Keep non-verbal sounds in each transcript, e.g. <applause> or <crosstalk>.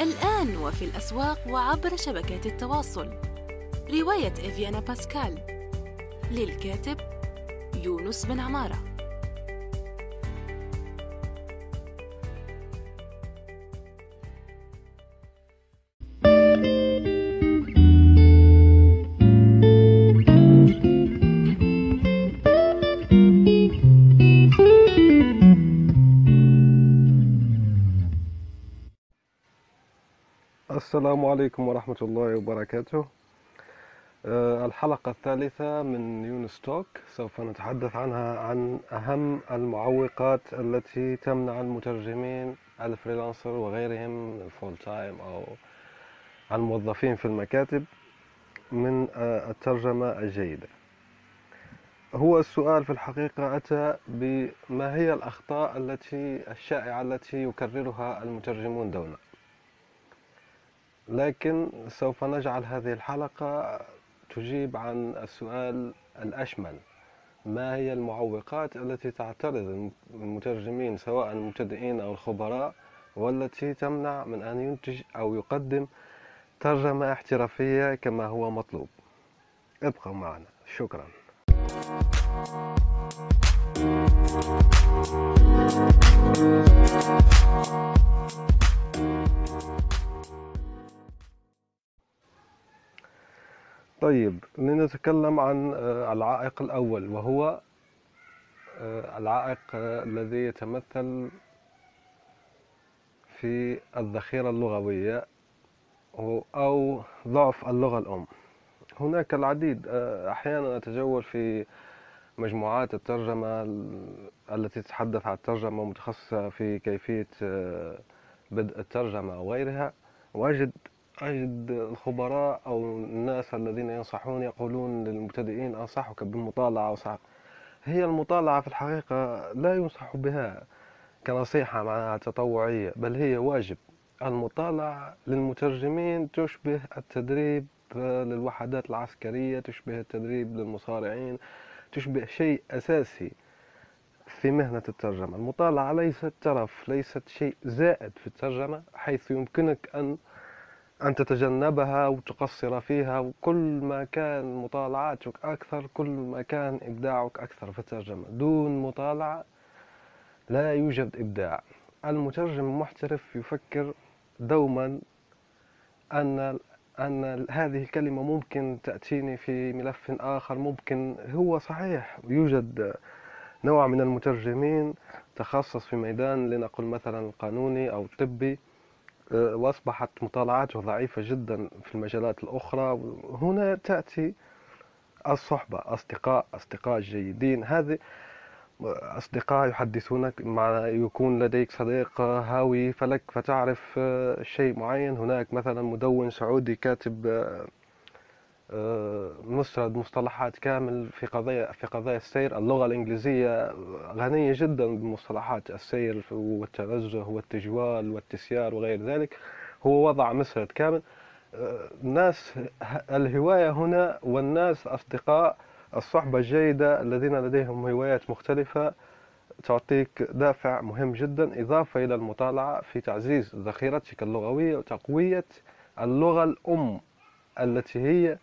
الآن وفي الأسواق وعبر شبكات التواصل. رواية إفيانا باسكال للكاتب يونس بن عمارة. السلام عليكم ورحمة الله وبركاته. آه، الحلقة الثالثة من يونس talk سوف نتحدث عنها عن أهم المعوقات التي تمنع المترجمين ال freelancer وغيرهم ال full time أو الموظفين في المكاتب من آه، الترجمة الجيدة. هو السؤال في الحقيقة أتى بما هي الأخطاء التي الشائعة التي يكررها المترجمون دونا لكن سوف نجعل هذه الحلقة تجيب عن السؤال الأشمل. ما هي المعوقات التي تعترض المترجمين سواء المبتدئين أو الخبراء والتي تمنع من أن ينتج أو يقدم ترجمة احترافية كما هو مطلوب؟ ابقوا معنا. شكرا. طيب لنتكلم عن آه، العائق الأول وهو آه، العائق آه، الذي يتمثل في الذخيرة اللغوية أو ضعف اللغة الأم. هناك العديد أحيانا أتجول في مجموعات الترجمة التي تتحدث عن الترجمة متخصصة في كيفية بدء الترجمة أو غيرها وأجد أجد الخبراء أو الناس الذين ينصحون يقولون للمبتدئين أنصحك بالمطالعة وصح... هي المطالعة في الحقيقة لا ينصح بها كنصيحة معناها تطوعية بل هي واجب. المطالعة للمترجمين تشبه التدريب للوحدات العسكرية تشبه التدريب للمصارعين تشبه شيء أساسي في مهنة الترجمة. المطالعة ليست ترف ليست شيء زائد في الترجمة حيث يمكنك أن أن تتجنبها وتقصر فيها وكل ما كان مطالعاتك أكثر كل ما كان إبداعك أكثر. في الترجمة دون مطالعة لا يوجد إبداع. المترجم المحترف يفكر دوما أن أن هذه الكلمة ممكن تأتيني في ملف آخر. ممكن هو صحيح يوجد نوع من المترجمين تخصص في ميدان لنقل مثلا القانوني أو آه، وأصبحت مطالعاته ضعيفة جدا في المجالات الأخرى. هنا تأتي الصحبة أصدقاء أصدقاء جيدين. هذه أصدقاء يحدثونك مع يكون لديك صديق هاوي فلك فتعرف آه، شيء معين. هناك مثلا مدون سعودي كاتب مسرد مصطلحات كامل في قضايا في قضايا السير. اللغة الإنجليزية غنية جدا بمصطلحات السير والتنزه والتجوال والتسيار وغير ذلك. هو وضع مسرد كامل. الناس الهواية هنا والناس أصدقاء الصحبة الجيدة الذين لديهم هوايات مختلفة تعطيك دافع مهم جدا. إضافة إلى المطالعة في تعزيز ذخيرتك اللغوية وتقوية اللغة الأم التي هي.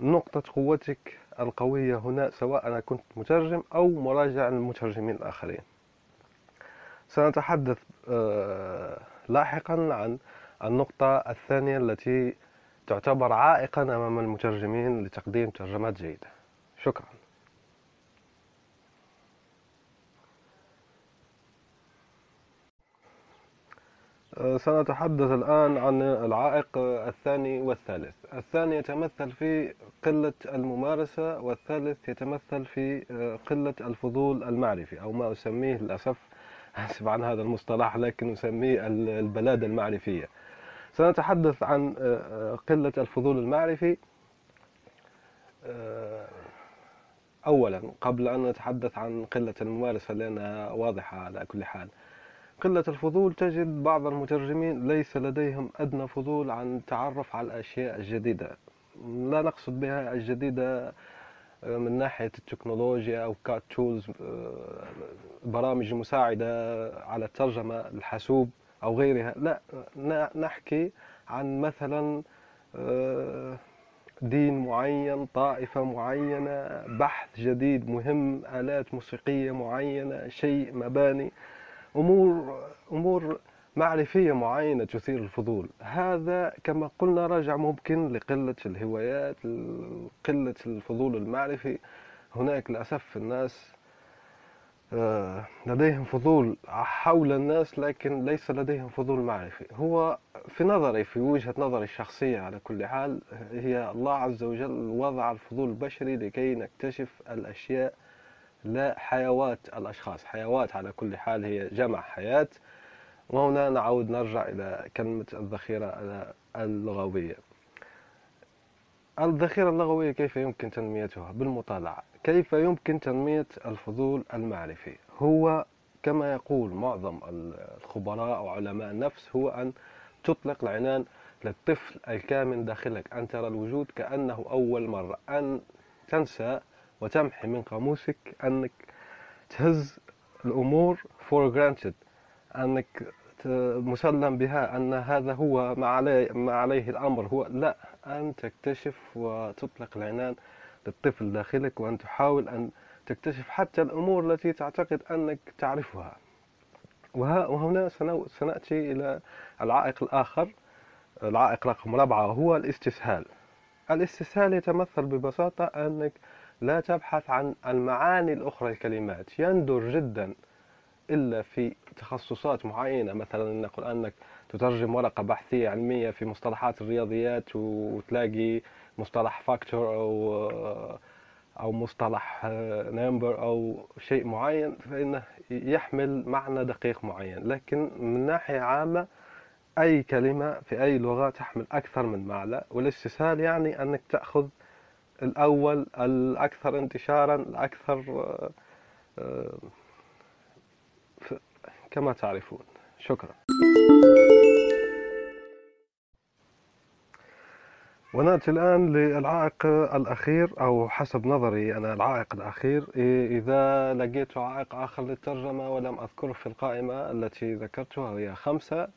نقطة قوتك القوية هنا سواء أنا كنت مترجم أو مراجع للمترجمين الآخرين. سنتحدث آه، لاحقا عن النقطة الثانية التي تعتبر عائقا أمام المترجمين لتقديم ترجمات جيدة. شكرا. سنتحدث الآن عن العائق الثاني والثالث. الثاني يتمثل في قلة الممارسة والثالث يتمثل في قلة الفضول المعرفي أو ما أسميه للأسف. <laughs> أسف عن هذا المصطلح لكن أسميه البلادة المعرفية. سنتحدث عن قلة الفضول المعرفي. أولا قبل أن نتحدث عن قلة الممارسة لأنها واضحة على كل حال. قلة الفضول تجد بعض المترجمين ليس لديهم أدنى فضول عن التعرف على الأشياء الجديدة. لا نقصد بها الجديدة آه، من ناحية التكنولوجيا أو كات تولز آه، برامج مساعدة على الترجمة الحاسوب أو غيرها. لا نحكي عن مثلا آه، دين معين طائفة معينة بحث جديد مهم آلات موسيقية معينة شيء مباني أمور أمور معرفية معينة تثير الفضول. هذا كما قلنا راجع ممكن لقلة الهوايات قلة الفضول المعرفي. هناك للأسف الناس آه، لديهم فضول حول الناس لكن ليس لديهم فضول معرفي. هو في نظري في وجهة نظري الشخصية على كل حال هي الله عز وجل وضع الفضول البشري لكي نكتشف الأشياء لا حيوات الأشخاص. حيوات على كل حال هي جمع حياة. وهنا نعود نرجع إلى كلمة الذخيرة اللغوية. الذخيرة اللغوية كيف يمكن تنميتها؟ بالمطالعة. كيف يمكن تنمية الفضول المعرفي؟ هو كما يقول معظم الخبراء وعلماء النفس هو أن تطلق العنان للطفل الكامن داخلك. أن ترى الوجود كأنه أول مرة. أن تنسى وتمحي من قاموسك أنك تهز الأمور for granted. أنك مسلم بها أن هذا هو ما عليه, ما عليه الأمر. هو لا أن تكتشف وتطلق العنان للطفل داخلك وأن تحاول أن تكتشف حتى الأمور التي تعتقد أنك تعرفها. وهنا سنأتي إلى العائق الآخر. العائق رقم أربعة وهو الاستسهال. الاستسهال يتمثل ببساطة أنك لا تبحث عن المعاني الأخرى للكلمات. يندر جدا إلا في تخصصات معينة مثلا نقول أنك تترجم ورقة بحثية علمية في مصطلحات الرياضيات وتلاقي مصطلح factor أو أو مصطلح number أو شيء معين فإنه يحمل معنى دقيق معين. لكن من ناحية عامة أي كلمة في أي لغة تحمل أكثر من معنى. والاستسهال يعني أنك تأخذ الأول الأكثر انتشارا الأكثر كما تعرفون. شكرا. ونأتي الآن للعائق الأخير أو حسب نظري أنا العائق الأخير إذا لقيت عائق آخر للترجمة ولم أذكره في القائمة التي ذكرتها وهي خمسة.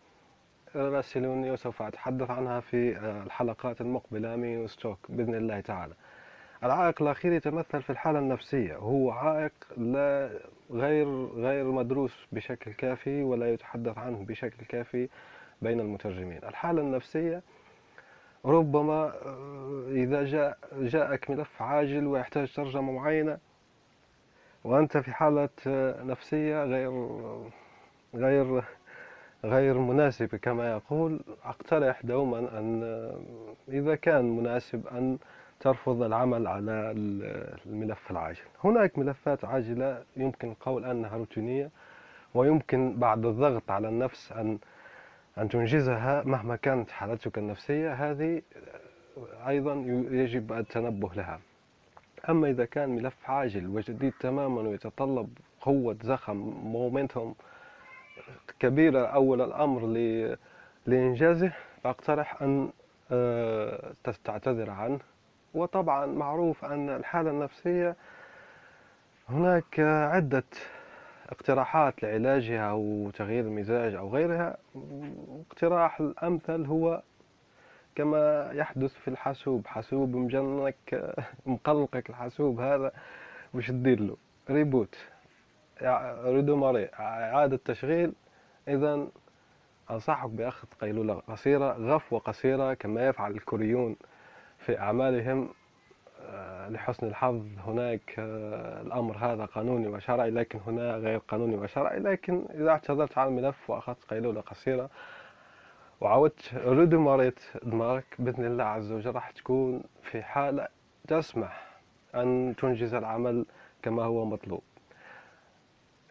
راسلوني وسوف أتحدث عنها في الحلقات المقبلة من ستوك بإذن الله تعالى. العائق الأخير يتمثل في الحالة النفسية. هو عائق لا غير غير مدروس بشكل كافي ولا يتحدث عنه بشكل كافي بين المترجمين. الحالة النفسية ربما آه، إذا جاء جاءك ملف عاجل ويحتاج ترجمة معينة وأنت في حالة آه، نفسية غير غير غير مناسبة كما يقول أقترح دوما أن آه، إذا كان مناسب أن ترفض العمل على الملف العاجل. هناك ملفات عاجلة يمكن القول أنها روتينية ويمكن بعد الضغط على النفس أن أن تنجزها مهما كانت حالتك النفسية. هذه أيضا يجب التنبه لها. أما إذا كان ملف عاجل وجديد تماما ويتطلب قوة زخم مومنتوم كبيرة أول الأمر لإنجازه فأقترح أن آه، تعتذر عنه. وطبعا معروف أن الحالة النفسية هناك عدة اقتراحات لعلاجها أو تغيير المزاج أو غيرها. اقتراح الأمثل هو كما يحدث في الحاسوب. حاسوب مجنك مقلقك الحاسوب هذا وش تدير له؟ ريبوت. ريدوماري إعادة تشغيل. إذا أنصحك بأخذ قيلولة قصيرة غفوة قصيرة كما يفعل الكوريون. في أعمالهم آه، لحسن الحظ هناك آه، الأمر هذا قانوني وشرعي لكن هنا غير قانوني وشرعي. لكن إذا اعتذرت عن الملف وأخذت قيلولة قصيرة وعودت ريدماريت دماغك بإذن الله عز وجل راح تكون في حالة تسمح أن تنجز العمل كما هو مطلوب.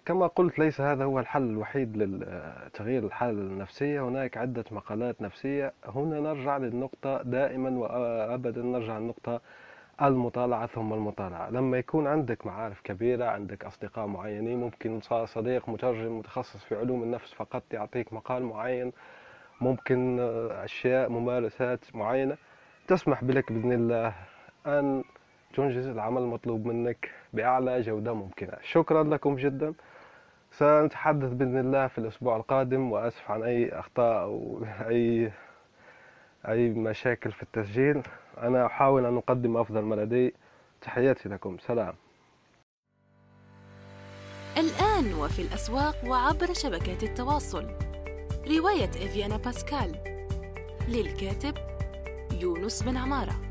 كما قلت ليس هذا هو الحل الوحيد لتغيير الحالة النفسية. هناك عدة مقالات نفسية. هنا نرجع للنقطة دائما وأبدا نرجع للنقطة المطالعة ثم المطالعة. لما يكون عندك معارف كبيرة عندك أصدقاء معينين ممكن صديق مترجم متخصص في علوم النفس فقط يعطيك مقال معين ممكن أشياء ممارسات معينة تسمح بلك بإذن الله أن تنجز العمل المطلوب منك بأعلى جودة ممكنة. شكرا لكم جدا. سنتحدث بإذن الله في الأسبوع القادم وأسف عن أي أخطاء أو أي أي مشاكل في التسجيل. أنا أحاول أن أقدم أفضل ما لدي. تحياتي لكم. سلام. الآن وفي الأسواق وعبر شبكات التواصل. رواية إفيانا باسكال للكاتب يونس بن عمارة.